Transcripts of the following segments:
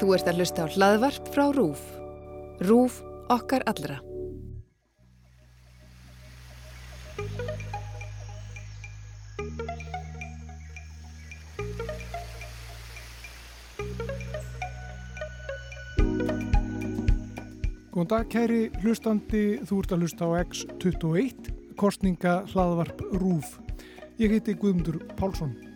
Þú ert að hlusta á hlaðvarp frá RÚF. RÚF okkar allra. Góðan dag kæri hlustandi, þú ert að hlusta á X21, kostninga hlaðvarp RÚF. Ég heiti Guðmundur Pálsson.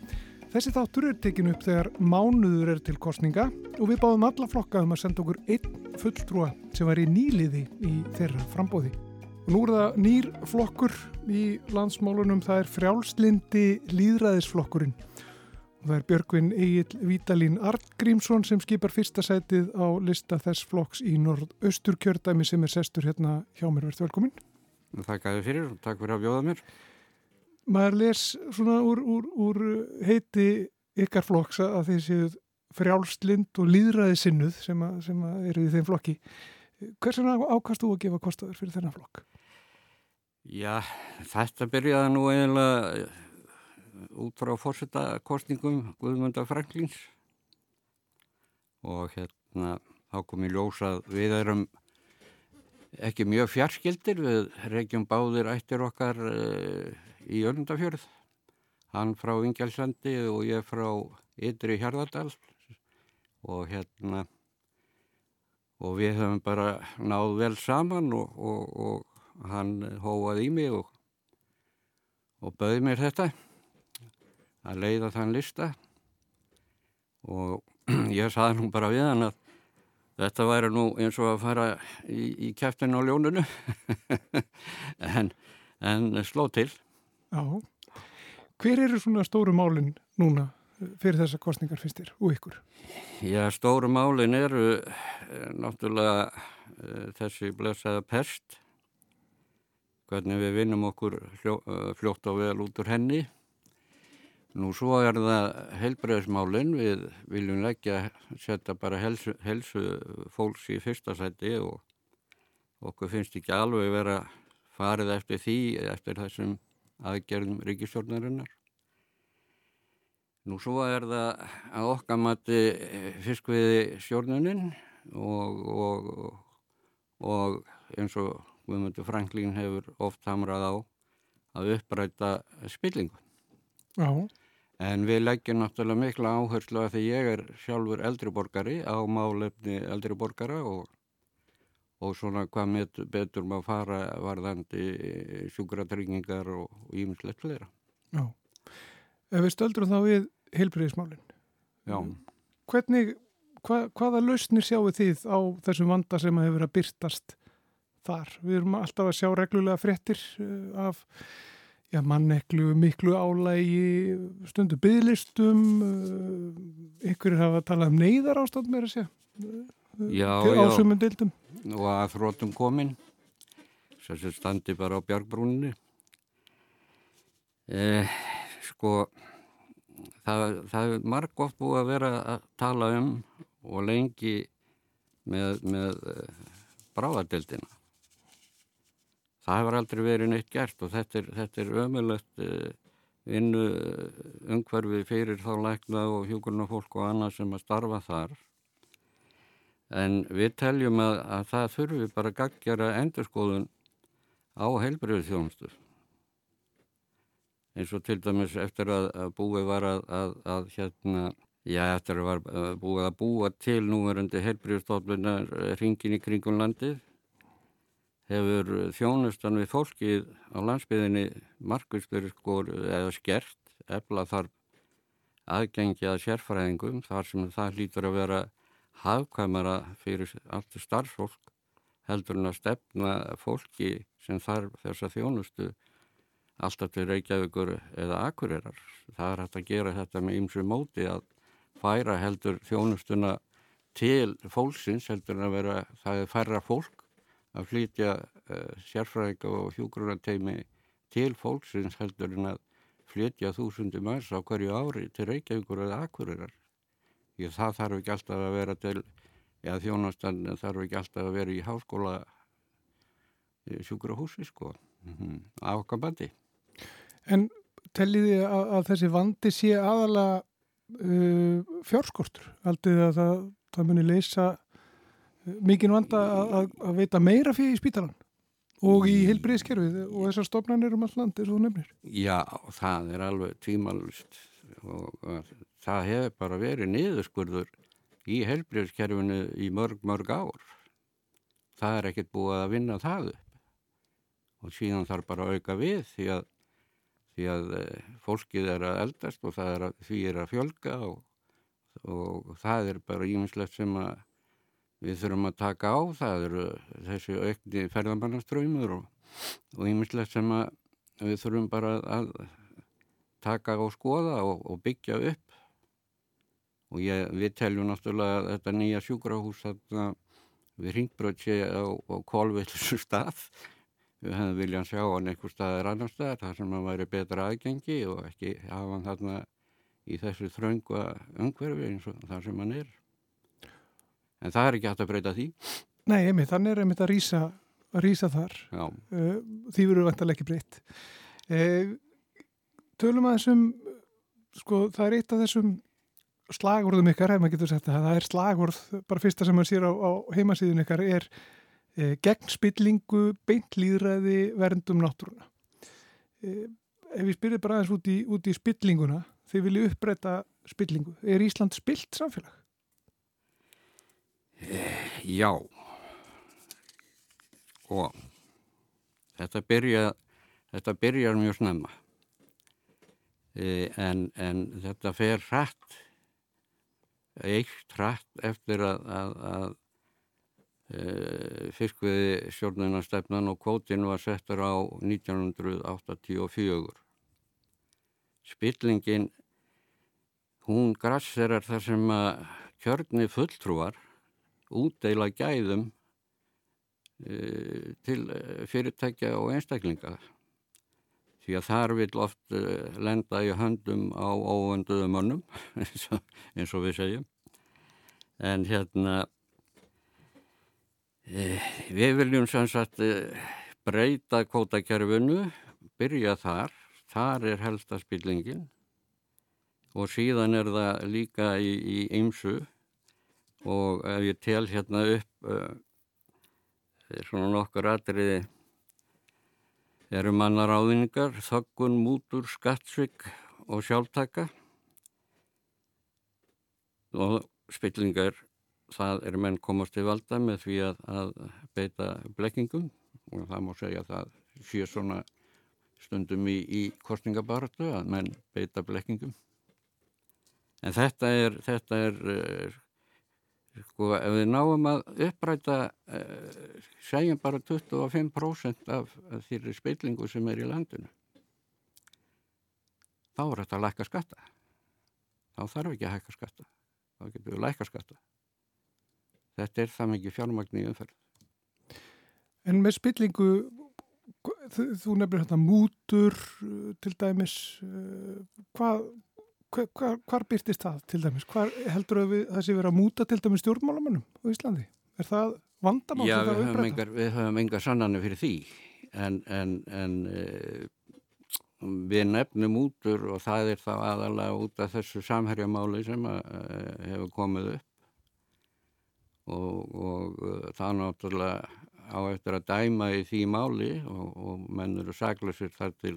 Þessi þáttur er tekin upp þegar mánuður er til kostninga og við báðum alla flokka um að senda okkur einn fulltrúa sem var í nýliði í þeirra frambóði. Og nú er það nýr flokkur í landsmálunum, það er frjálslindi líðræðisflokkurinn. Og það er Björgvin Egil Vítalín Artgrímsson sem skipar fyrsta sætið á lista þess flokks í norðaustur kjördæmi sem er sestur hérna hjá mér. Verðt velkomin. Takk að þið fyrir og takk fyrir að bjóða mér. Maður les svona úr, úr, úr heiti ykkar flokks að þið séu frjálslind og líðræði sinnuð sem, að, sem að eru í þeim flokki. Hversan ákast þú að gefa kostaður fyrir þennan flokk? Já, þetta byrjaði nú eiginlega út frá fórsetakostningum Guðmundar Franklins og hérna þá kom ég ljósa að við erum ekki mjög fjarskildir við reykjum báðir ættir okkar uh, í Örnundafjörð hann frá Ingjálsandi og ég frá Ytri Hjarðardal. Og hérna og við höfum bara náð vel saman og, og, og hann hóaði í mig og, og bauði mér þetta að leiða þann lista. Og ég saði nú bara við hann að þetta væri nú eins og að fara í, í kæftinu á ljónunu en, en sló til. Já, hver eru svona stóru málinn núna fyrir þessa kostningar fyrstir og ykkur? Já, stóru málinn eru náttúrulega þessi blessaða pest. Hvernig við vinnum okkur hljó, fljótt og vel út úr henni. Nú svo er það heilbreyðismálinn, við viljum leggja, setja bara helsu, helsu fólks í fyrsta seti og okkur finnst ekki alveg vera farið eftir því, eftir þessum aðgerðum ríkistjórnarinnar. Nú svo er það að okkar mati fiskviði stjórnunin og, og, og eins og Guðmundur Franklín hefur oft hamrað á að uppræta spillingu. Já. En við leggjum náttúrulega mikla áherslu að því ég er sjálfur eldriborgari á málefni eldriborgara og, og svona hvað met, betur maður fara varðandi sjúkratryggingar og ímislegt fleira. Já, ef við stöldrum þá við heilbreyðismálinn. Já. Hvernig, hva, hvaða lausnir sjáu þið á þessum vanda sem hefur verið að byrtast þar? Við erum alltaf að sjá reglulega fréttir af já, manneklu, miklu álægi, stundu bygglistum, ykkur hafa talað um neyðar ástand með þessi ásumum deildum. Og að þrótum komin, þessi standi bara á björgbrúninni. Eh, sko, það, það er marg oft búið að vera að tala um og lengi með, með bráðadeildina það hefur aldrei verið neitt gert og þetta er, þetta er ömulegt uh, vinnu umhverfi fyrir þá lækna og hjúkurna fólk og annað sem að starfa þar en við teljum að, að það þurfi bara gaggjara endurskoðun á heilbriðu þjónustu eins og til dæmis eftir að, að búið var að, að, að hérna já eftir að var búið að búa til núverundi heilbriðustoflunar ringin í kringum landið hefur þjónustan við fólkið á landsbyðinni markvistur skor eða skert, efla þar aðgengi að sérfræðingum þar sem það lítur að vera hafkvæmara fyrir allt starfsfólk heldur en að stefna fólki sem þarf þessa þjónustu alltaf til Reykjavíkur eða Akureyrar. Það er hægt að gera þetta með ymsu móti að færa heldur þjónustuna til fólksins heldur en að vera, það er færra fólk að flytja uh, sérfræðinga og hjúgrunarteimi til fólksins heldur en að flytja þúsundi manns á hverju ári til Reykjavíkur eða Akureyrar. Því það þarf ekki alltaf að vera til, eða þjónastan þarf ekki alltaf að vera í háskóla sjúkrahúsi sko, mm -hmm. á okkar bandi. En telliði að, að þessi vandi sé aðala uh, fjárskortur? Aldrei að það það muni leysa mikinn vanda að, að veita meira fyrir í spítalan og í heilbriðskerfið og þessar stofnarnir um all land er svo nefnir. Já, það er alveg tvímalust og það hefur bara verið niðurskurður í heilbriðskerfinu í mörg, mörg ár. Það er ekkert búið að vinna það upp. Og síðan þarf bara að auka við því að, því að eh, fólkið er að eldast og er að, því er að fjölga og, og það er bara ímislegt sem við þurfum að taka á. Það eru þessi aukni ferðarmannaströymur og ímislegt sem við þurfum bara að taka og skoða og, og byggja upp og ég, við teljum náttúrulega að þetta nýja sjúkrahús þarna við ringbröð sé á, á kolvillisu stað. Við hefðum viljað sjá hann einhver staðar annar staðar þar sem hann væri betra aðgengi og ekki hafa hann þarna í þessu þröngu umhverfi eins og þar sem hann er. En það er ekki hægt að breyta því. Nei, einmitt, þannig er einmitt að rýsa að rýsa þar. Já. Eh, því verður vantarlega ekki breytt. Eh, Tölum að þessum sko, það er eitt af þessum slagurðum ykkar, ef maður getur sett það það er slagurð, bara fyrsta sem maður sér á, á heimasíðun ykkar er eh, gegn spillingu, beint líðræði verndum náttúruna. Eh, Ef ég spyrir bara aðeins út í, út í spillinguna, þið vilju uppbreyta spillingu, er Ísland spilt samfélag? Já. Og þetta byrja þetta byrjar mjög snemma. E, en, en þetta fer hratt eitt hratt eftir að, að, að e, fiskviði stjórnunarstefnan og kvótin var settur á 1984 spillingin hún grasserar þar sem að kjörni fulltrúar útdeila gæðum uh, til eh, fyrirtækja og einstaklinga því að þar vil oft uh, lenda í höndum á óönduðum mönnum eins, og við segjum. En hérna uh, við viljum sem sagt breyta kvótakerfinu byrja þar. Þar er helsta spillingin. Og síðan er það líka í ymsu og ef ég tel hérna upp svona nokkur atriði eru mannar áðinningar, þöggun, mútur, skattsvig og sjálftaka? Og spillingar það er menn komast til valda með því að, að beita blekkingum. Og það má segja að það sé svona stundum í, í kostningabaratu að menn beita blekkingum. En þetta er þetta er uh, sko ef við náum að uppræta uh, segjum bara 25% af, þýri spillingu sem er í landinu þá er þetta að læka skatta. Þá þarf ekki að hækka skatta. Þá getur við að læka skatta. Þetta er það mikið fjármagn í umferð. En með spillingu þú nefnir hérna mútur til dæmis uh, hvað hvar, hvar byrtist það til dæmis? Hvar heldur við sé verið að múta til dæmis stjórnmálamönnum á Íslandi? Er það vandamál? Já, við höfum, engar, við höfum enga sannanir fyrir því en, en, en e, við nefnum útur og það er þá aðalega út af þessu samherjamáli sem að, e, hefur komið upp og, og e, það náttúrulega á eftir að dæma í því máli og, og menn eru saglusir þar til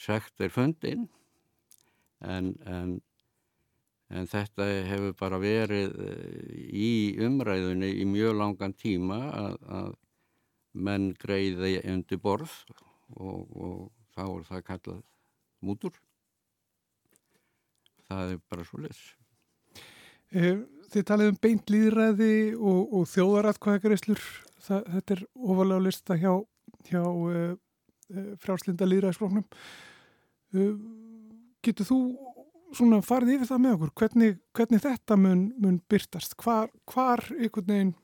sektir fundin en, en, en þetta hefur bara verið eh, í umræðunni í mjög langan tíma að, að menn greiði undir borð og, og þá er það kallað mútur. Það er bara svo les. Eh, þið talið um beint líðræði og, og þjóðaratkvæðagreislur. Þetta er ofalega lista hjá, hjá uh, frjálslinda líðræðisflóknum. Uh, getur þú svona farið yfir það með okkur? Hvernig, hvernig þetta mun, mun byrtast hvar, hvar einhvern veginn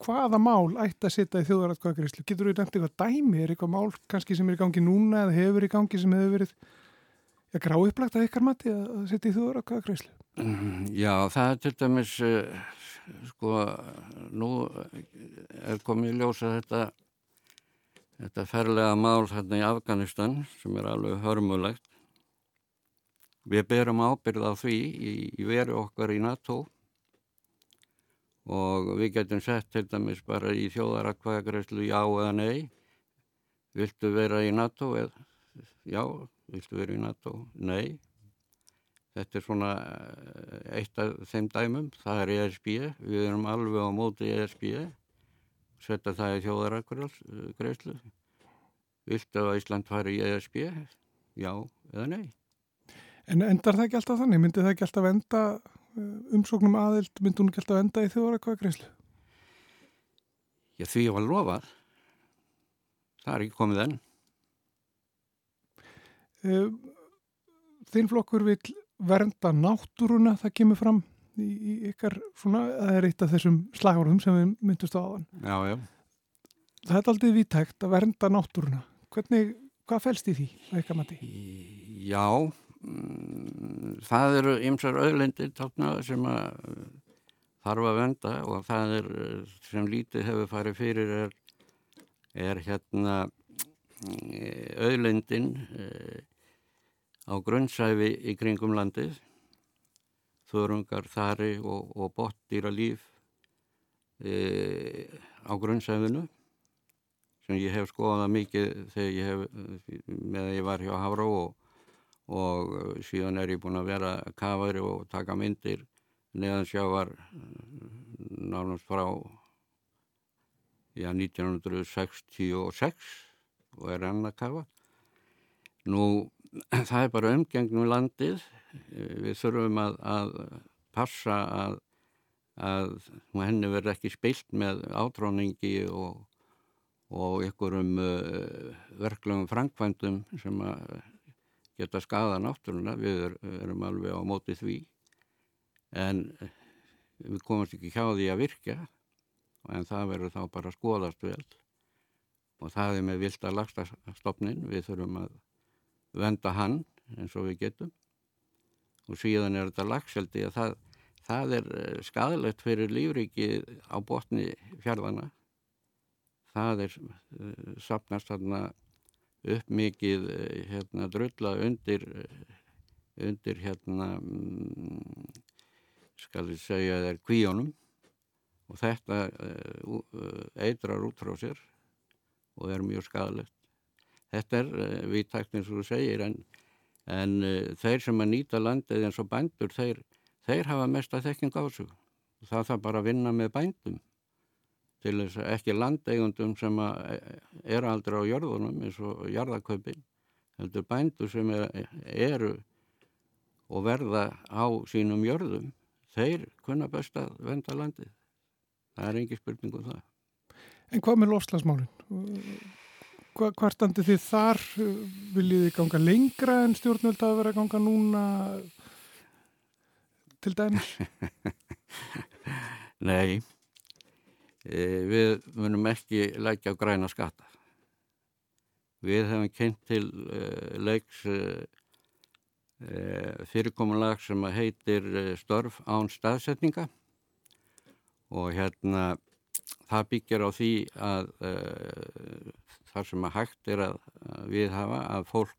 hvaða mál ætti að setja í þjóðaratkvæðagreyslu, getur þú nefnt eitthvað dæmi? Er eitthvað mál kannski sem er í gangi núna eða hefur í gangi sem hefur verið ja, grá upplagt að ykkar mati að setja í þjóðaratkvæðagreyslu mm, Já, það er til dæmis uh, sko, nú er komið í ljósa þetta þetta ferlega mál hérna í Afganistan sem er alveg hörmulegt Við berum ábyrð á því í, í veru okkar í NATO. Og við getum sett til dæmis bara í þjóðaratkvæðagreyslu já eða nei. Viltu vera í NATO eða já, viltu vera í NATO nei. Þetta er svona eh, eitt af þeim dæmum. Það er ESB, við erum alveg á móti ESB setja það í þjóðaratkvæðagreyslu viltu að Ísland fari í ESB já eða nei En endar það ekki alltaf þannig? Myndi það ekki alltaf enda eh, umsóknum aðild, myndi hún ekki alltaf enda í þjóðarakvæðagreyslu? Já, því ég var lofað. Það er ekki komið enn. Eh, þinn flokkur vil vernda náttúruna, það kemur fram í, í ykkar, svona, það er eitt af þessum slagurðum sem við myndust á aðan. Já, já. Það er aldrei viðtækt að vernda náttúruna. Hvernig, hvað fælst í því, eitthvað mati? Já, það eru ymsar auðlendir tápna sem að þarf að venda og það er sem lítið hefur farið fyrir er, er hérna auðlendin eh, á grunnsæfi í kringum landið. Þörungar, þari og, og botdýra líf e, á grunnsæfinu sem ég hef skoðað mikið þegar ég hef með að ég var hjá Hafró og og uh, síðan er ég búin að vera kafari og taka myndir neðan sjávar uh, nánast frá já, 1966 og er enn að kafa. Nú, það er bara umgengnum landið. Við þurfum að, að passa að, að henni verður ekki spilt með átráningi og, og ykkurum uh, verklegum framkvæmdum sem að geta skada náttúruna, við er, erum alveg á móti því. En við komumst ekki hjá því að virka en það verður þá bara skoðast vel. Og það er með vilt að lagsta stopnin, við þurfum að venda hann eins og við getum. Og síðan er þetta lagseldi að það, það er eh, skadalegt fyrir lífriki á botni fjárðana það er uh, sapnast þarna upp mikið eh, hérna drulla undir eh, undir hérna mm, skal ég segja þeir kvíjónum og þetta uh, eitrar út frá sér og er mjög skadalegt þetta er viðtækt eins og þú segir en, en þeir sem að nýta landið eins og bændur þeir, þeir hafa mest að þekking á þessu. Það þarf bara að vinna með bændum til þess að ekki landeigundum sem er aldrei á jörðunum eins og jarðaköpin heldur bændur sem er, eru og verða á sínum jörðum þeir kunna best að venda landið það er engi spurning um það En hvað með lofslagsmálinn? Hva, hvað standi þið þar? Viljið þið ganga lengra en stjórnvöld að vera að ganga núna til dæmis? Nei e, við munum ekki lækja græna skatta. Við hefum kynnt til e, leiks e, fyrirkomulag sem heitir störf án staðsetninga. Og hérna það byggjar á því að þar sem að hægt er að við hafa að fólk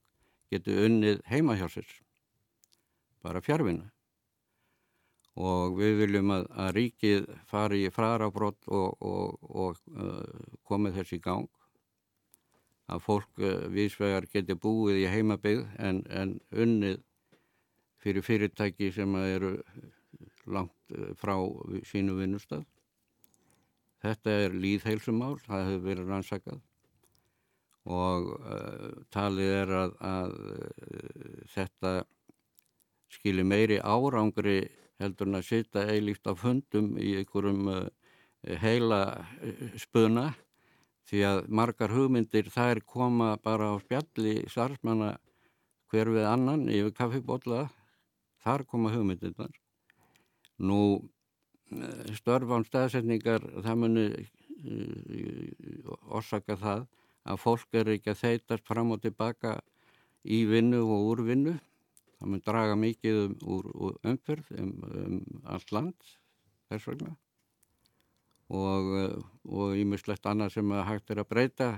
getur unnið heima hjá sér. Bara fjárvinna og við viljum að, að ríkið fari í frarafbrott og, og, og uh, komið þessi í gang. Að fólk uh, vísvegar geti búið í heimabygg en, en unnið fyrir fyrirtæki sem eru langt uh, frá sínu vinnustad þetta er líðheilsumál það hefur verið rannsakað. Og uh, talið er að, að uh, þetta skilir meiri árangri heldur en að sitja eilíft á fundum í einhverjum uh, heila uh, spuna því að margar hugmyndir þær koma bara á spjalli starfsmanna hver við annan yfir kaffibotla þar koma hugmyndirnar. Nú uh, störf án staðsetningar það muni orsaka það að fólk er ekki að þeitast fram og tilbaka í vinnu og úr vinnu það mun draga mikið um, úr, úr umfyrð um, um allt land þess vegna. Og, ímislegt annað sem hægt er að breyta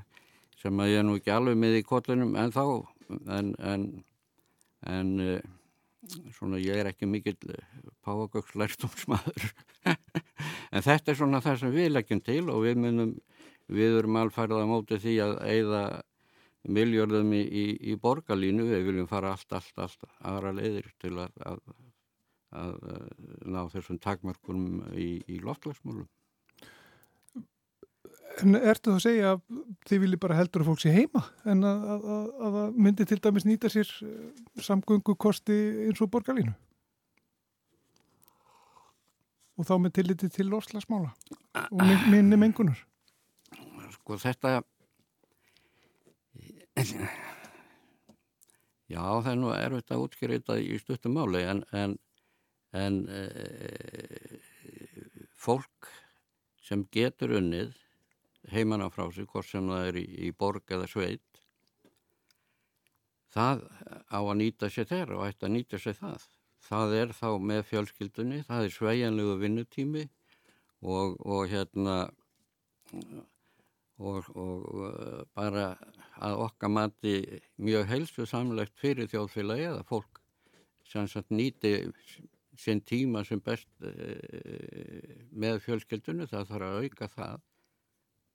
sem að ég er nú ekki alveg með í kollunum en þá en, en, en svona ég er ekki mikill páagökslærstumsmaður en þetta er svona það sem við leggjum til og við munum, við erum alfarið á móti því að eigða miljörðum í, í, í borgarlínu, við viljum fara allt, allt, allt aðra leiðir til að, að, að, að ná þessum takmörkunum í, í loftlagsmálum. En ertu það að segja að þið viljið bara heldur að fólk sé heima en að það myndi til dæmis nýta sér eh, samgöngu kosti eins og borgarlínu? Og þá með tilliti til orslagsmála og minni mengunar? Sko þetta, já það er nú erfitt að útskýra þetta í stuttum máli en, en, en e, fólk sem getur unnið heimann á frá sig, hvort sem það er í, í borg eða sveit það á að nýta sér þeirra og ætti að nýta sér það. Það er þá með fjölskyldunni það er sveianlegu vinnutími og, og hérna og, og bara að okka mati mjög helstu samlegt fyrir þjóðfélagi eða fólk sem nýti sinn tíma sem best uh, með fjölskyldunni það þarf að auka það.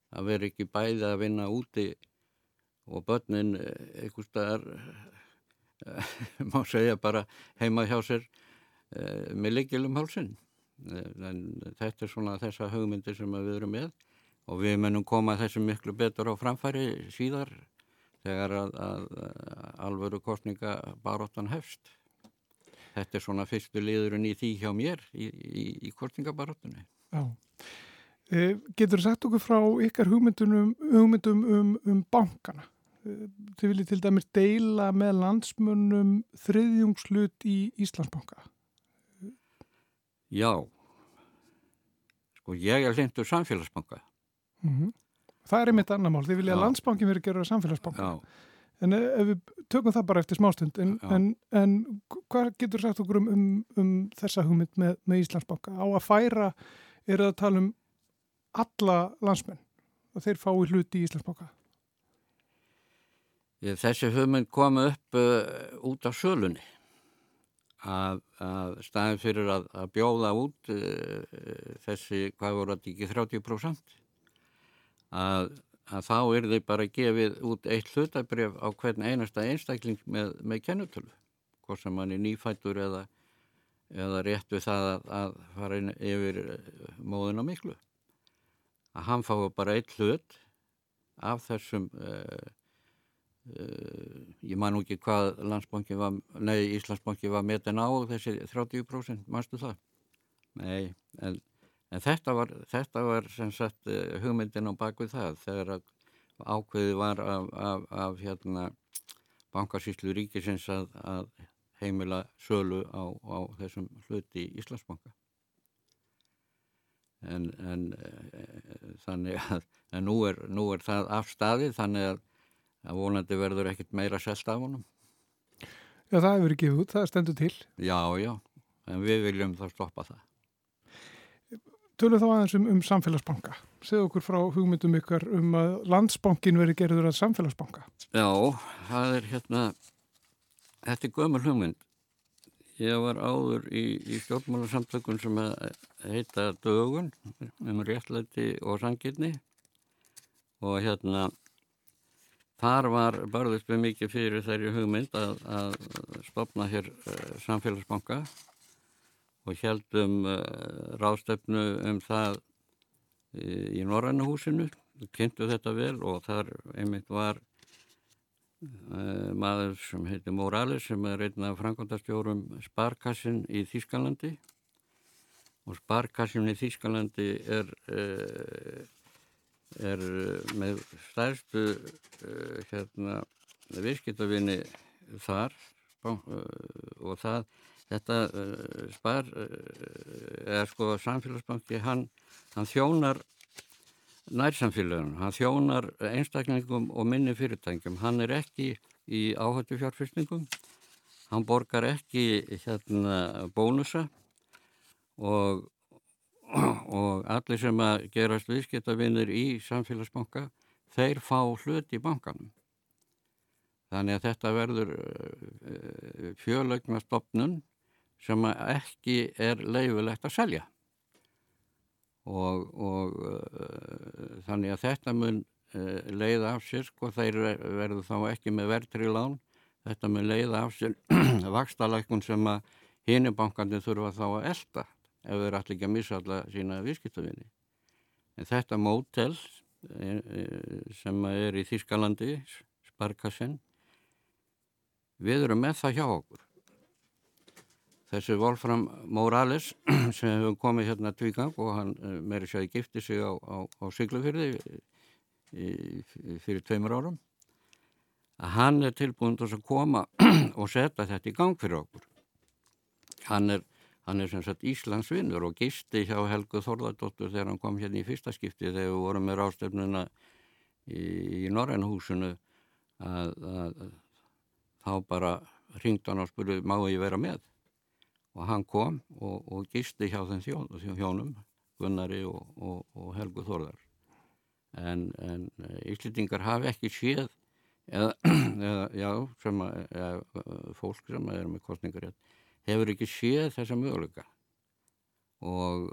Að vera ekki bæði að vinna úti og börnin eh, einhver staðar eh, má segja bara heima hjá sér með leikilum hálsin en þetta er svona þessa hugmyndir sem við erum með og við munum koma þessu miklu betur á framfæri síðar þegar að, að, að alvöru kostninga baróttan hefst þetta er svona fyrstu liðurinn í því hjá mér í, í, í kostningabaróttunni Já Eh, getur sagt okkur frá ykkar hugmyndum, hugmyndum um, um bankana? Eh, þið viljið til dæmis deila með landsmönnum þriðjungslut í Íslandsbanka. Já. Sko ég er hlindur samfélagsbanka. Mm -hmm. Það er einmitt annar mál. Þið viljið að landsbankin verið að gera samfélagsbanka. Já. En ef við tökum það bara eftir smástund, en, en, en hvað getur sagt okkur um, um, um þessa hugmynd með, með Íslandsbanka? Á að færa, er það að tala um alla landsmenn og þeir fái hluti í Íslandsbóka? Þessi hugmynd kom upp uh, út af sölunni að, að staðin fyrir að, að bjóða út uh, þessi, hvað voru þetta ekki, 30% að, að þá er þau bara gefið út eitt hlutabref á hvern einasta einstakling með, með kennutölu, hvort sem hann er nýfættur eða, eða rétt við það að fara inn yfir uh, móðun á miklu að hann fái bara eitt hlut af þessum uh, uh, ég man nú ekki hvað landsbanki var, nei Íslandsbanki var metin á þessi 30% mannstu það? Nei, en, en þetta var, þetta var sem sagt uh, hugmyndin á bakvið það þegar að ákveði var af, af, af hérna bankarsýslu ríkisins að, að heimila sölu á, á þessum hluti í Íslandsbanka. En, en e, þannig að en nú, er, nú er það afstæðið þannig að, að vonandi verður ekkit meira selt af honum. Já það hefur ekki út, það stendur til. Já, já, en við viljum þá stoppa það Tölum þá aðeins um, um samfélagsbanka. Segð okkur frá hugmyndum ykkar um að landsbankin veri gerður að samfélagsbanka. Já, það er hérna þetta er gömur hugmynd. Ég var áður í, í stjórnmálarsamtökun sem heita Dögun um réttlæti og sangirni og hérna þar var barðist við mikið fyrir þeirri hugmynd að, að stopna hér uh, samfélagsbanka. og heldum uh, ráðstöfnu um það í, í Norrannahúsinu, kynntu þetta vel og þar einmitt var Eh, maður sem heitir Morales sem er einn af frangondastjórum Sparkassin í Þýskalandi. Og Sparkassin í Þýskalandi er, eh, er með stærstu eh, hérna, viðskiptavinni þar. Og það þetta spar er sko samfélagsbanki hann, hann þjónar nærsamfélagunum, hann þjónar einstaklingum og minni fyrirtækjum, hann er ekki í áhættu fjárfyrstingum, hann borgar ekki hérna bónusa og, og allir sem að gerast viðskiptavinnir í samfélagsbanka, þeir fá hlut í bankanum. Þannig að þetta verður eh, fjölögna stopnun sem ekki er leifilegt að selja og, og uh, þannig að þetta mun uh, leiða af sér sko þeir verður þá ekki með verðri lán þetta mun leiða af sér vakstalækun sem að hinubankandi þurfa þá að elda ef þeir ætla ekki að missa alla sína viðskiptavinni. En þetta mótel e, e, sem er í Þískalandi, Sparkassen, við erum með það hjá okkur. Þessi Wolfram Morales sem hefur komið hérna tvígang og hann e, meiri sér gifti sig á, á, á Siglufyrði fyrir tveimur árum að hann er tilbúin til að koma og setja þetta í gang fyrir okkur. Hann er, hann er sem sagt Íslandsvinnur og gisti hjá Helgu Þorðardóttur þegar hann kom hérna í fyrsta skipti þegar við vorum með rástefnuna í, í Norrænhúsinu að, að þá bara ringd hann og spurði má ég vera með og hann kom og, og gisti hjá þjón, hjónum Gunnari og, og, og Helgu Þorðar en, en Íslitingar hafi ekki séð eða, eða já, sem að, eða, fólk sem er með kostningarétt hefur ekki séð þessa möguleika. Og,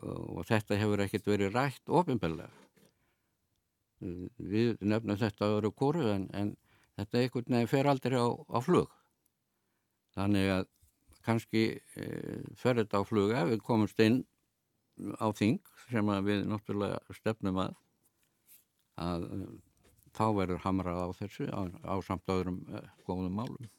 þetta hefur ekkert verið rætt ofinbellega við nefnum þetta að vera kóru en, en þetta einhvern veginn fer aldrei á, á flug. Þannig að kannski e, fer þetta á flug ef við komumst inn á þing sem við náttúrulega stefnum að að þá verður hamrað á þessu á, á samt öðrum uh, góðum málum.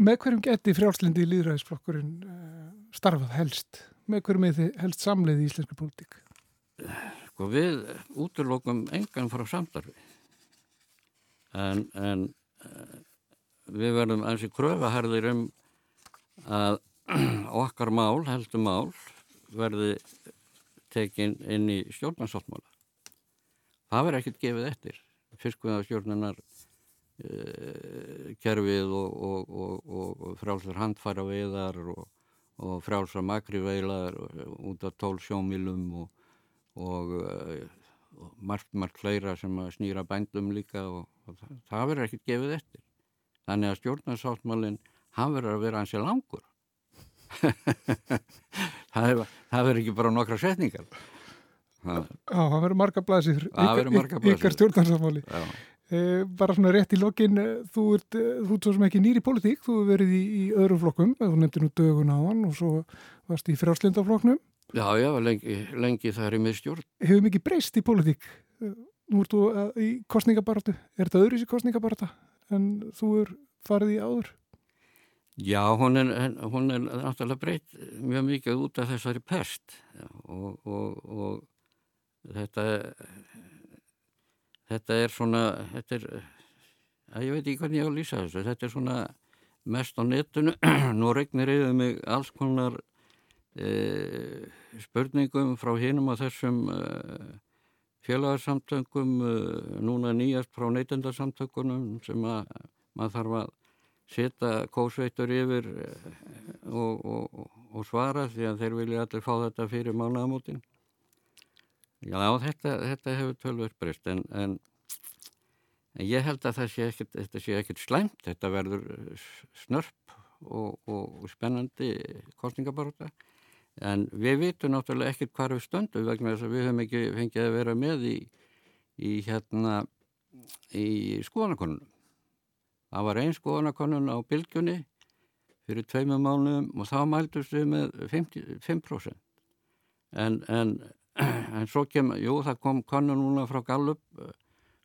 Með hverjum geti frjálslindi í líðræðisflokkurinn uh, starfað helst? Með hverjum er þið helst samleið í íslenska pólitík? Sko við útlokum engan frá samdarfi en, en uh, við verðum eins og kröfaherðir um að okkar mál, heldur mál verði tekin inn í stjórnarsáttmála. Það verður ekkert gefið eftir. Fiskviðarstjórnunar eh, kerfið og, og, og, og frálsar handfæra veiðar og frálsar makri veilar út af tól sjómilum og uh, margt, margt fleira sem snýra bændum líka og það, verður ekkert gefið eftir þannig að stjórnarsáttmálinn hann verður að vera hansi langur. Það verður ekki bara nokkra setningar. Já, það verður marga blæsir ykkar stjórnarsammáli eh, bara svona rétt í lokin eh, þú ert, eh, þú ert svo sem ekki nýri politík þú verið í, í öðrum flokkum þú nefndi nú dögun á hann og svo varst í frjálslindafloknum Já, já, lengi, lengi það er í miðstjórn. Hefur mikið breyst í politík nú ert þú í kostningabaratu er þetta öðru í kostningabarata en þú er farið í áður? Já, hún er, hún er náttúrulega breytt mjög mikið út af þessari pest. Og, og, og þetta þetta er svona þetta er, að ég veit ekki hvernig ég á að lýsa þessu. Þetta er svona mest á netinu. Nú regnir yfir mig alls konar e, spurningum frá hinum á þessum e, félagarsamtöngum e, núna nýjast frá neytendarsamtökunum sem að maður þarf að setja kósveitur yfir e, og, og, og svara því að þeir vilja allir fá þetta fyrir mánagamótin Já, þetta, þetta hefur tölvöld breyst en, en, en ég held að sé ekkit, þetta sé ekkert slæmt, þetta verður snörp og, og, spennandi kostningabarota en við vitum náttúrulega ekkert hvað við stöndum vegna þess að við höfum ekki fengið að vera með í, í hérna í skoðanakonunum. Það var einn skoðanakonun á bylgjunni fyrir tveimum mánuðum og þá mæltust við með 55% en, en en svo kem, jú það kom kannun núna frá Gallup eh,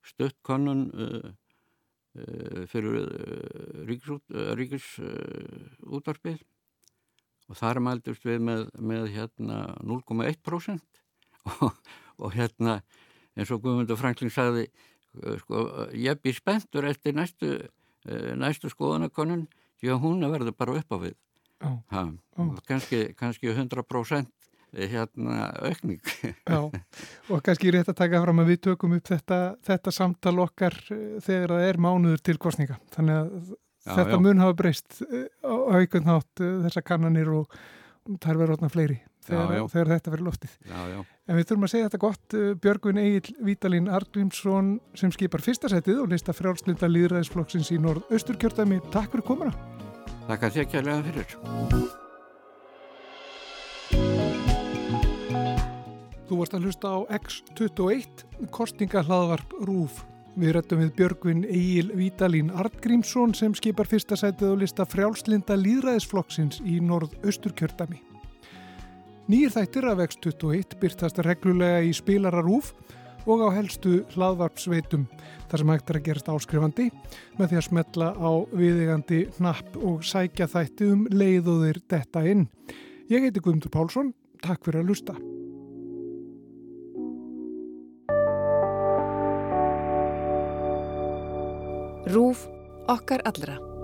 stutt kannun uh, uh, fyrir uh, ríkisútvarpið og þar mældust við með, með hérna 0,1% og, og hérna eins og Guðmundur Franklin sagði sko, ég býr spenntur eftir næstu, næstu skoðanakonun því að hún verður bara upp á við oh. Ha, oh. kannski, kannski 100% hérna aukning. Já, og kannski rétt að taka fram að við tökum upp þetta, þetta samtal okkar eh, þegar það er mánuður til kostninga. Þannig að já, þetta já. mun hafa breyst eh, á aukund nátt eh, þessa kannanir og þær verður orðna fleiri þegar, þegar þetta verður loftið. En við þurfum að segja þetta gott. Björgvin Egil Vítalín Argrímsson sem skipar fyrsta setið og lista frjálslinda líðræðisflokksins í norð-austurkjörðami. Takk fyrir komuna. Takk að þér kærlega fyrir. Þú varst að hlusta á X21, kostningahlaðvarp RÚF. Við rættum við Björgvin Egil Vítalín Artgrímsson sem skipar fyrsta sætið á lista frjálslinda líðræðisflokksins í norð-austurkjördami. Nýjir þættir af X21 byrtast reglulega í spilararúf og á helstu hlaðvarpsveitum þar sem hægt er að gerast áskrifandi með því að smetla á viðegandi hnapp og sækja þætti um leiðuðir detta inn. Ég heiti Guðmundur Pálsson, takk fyrir að lusta. Rúf okkar allra.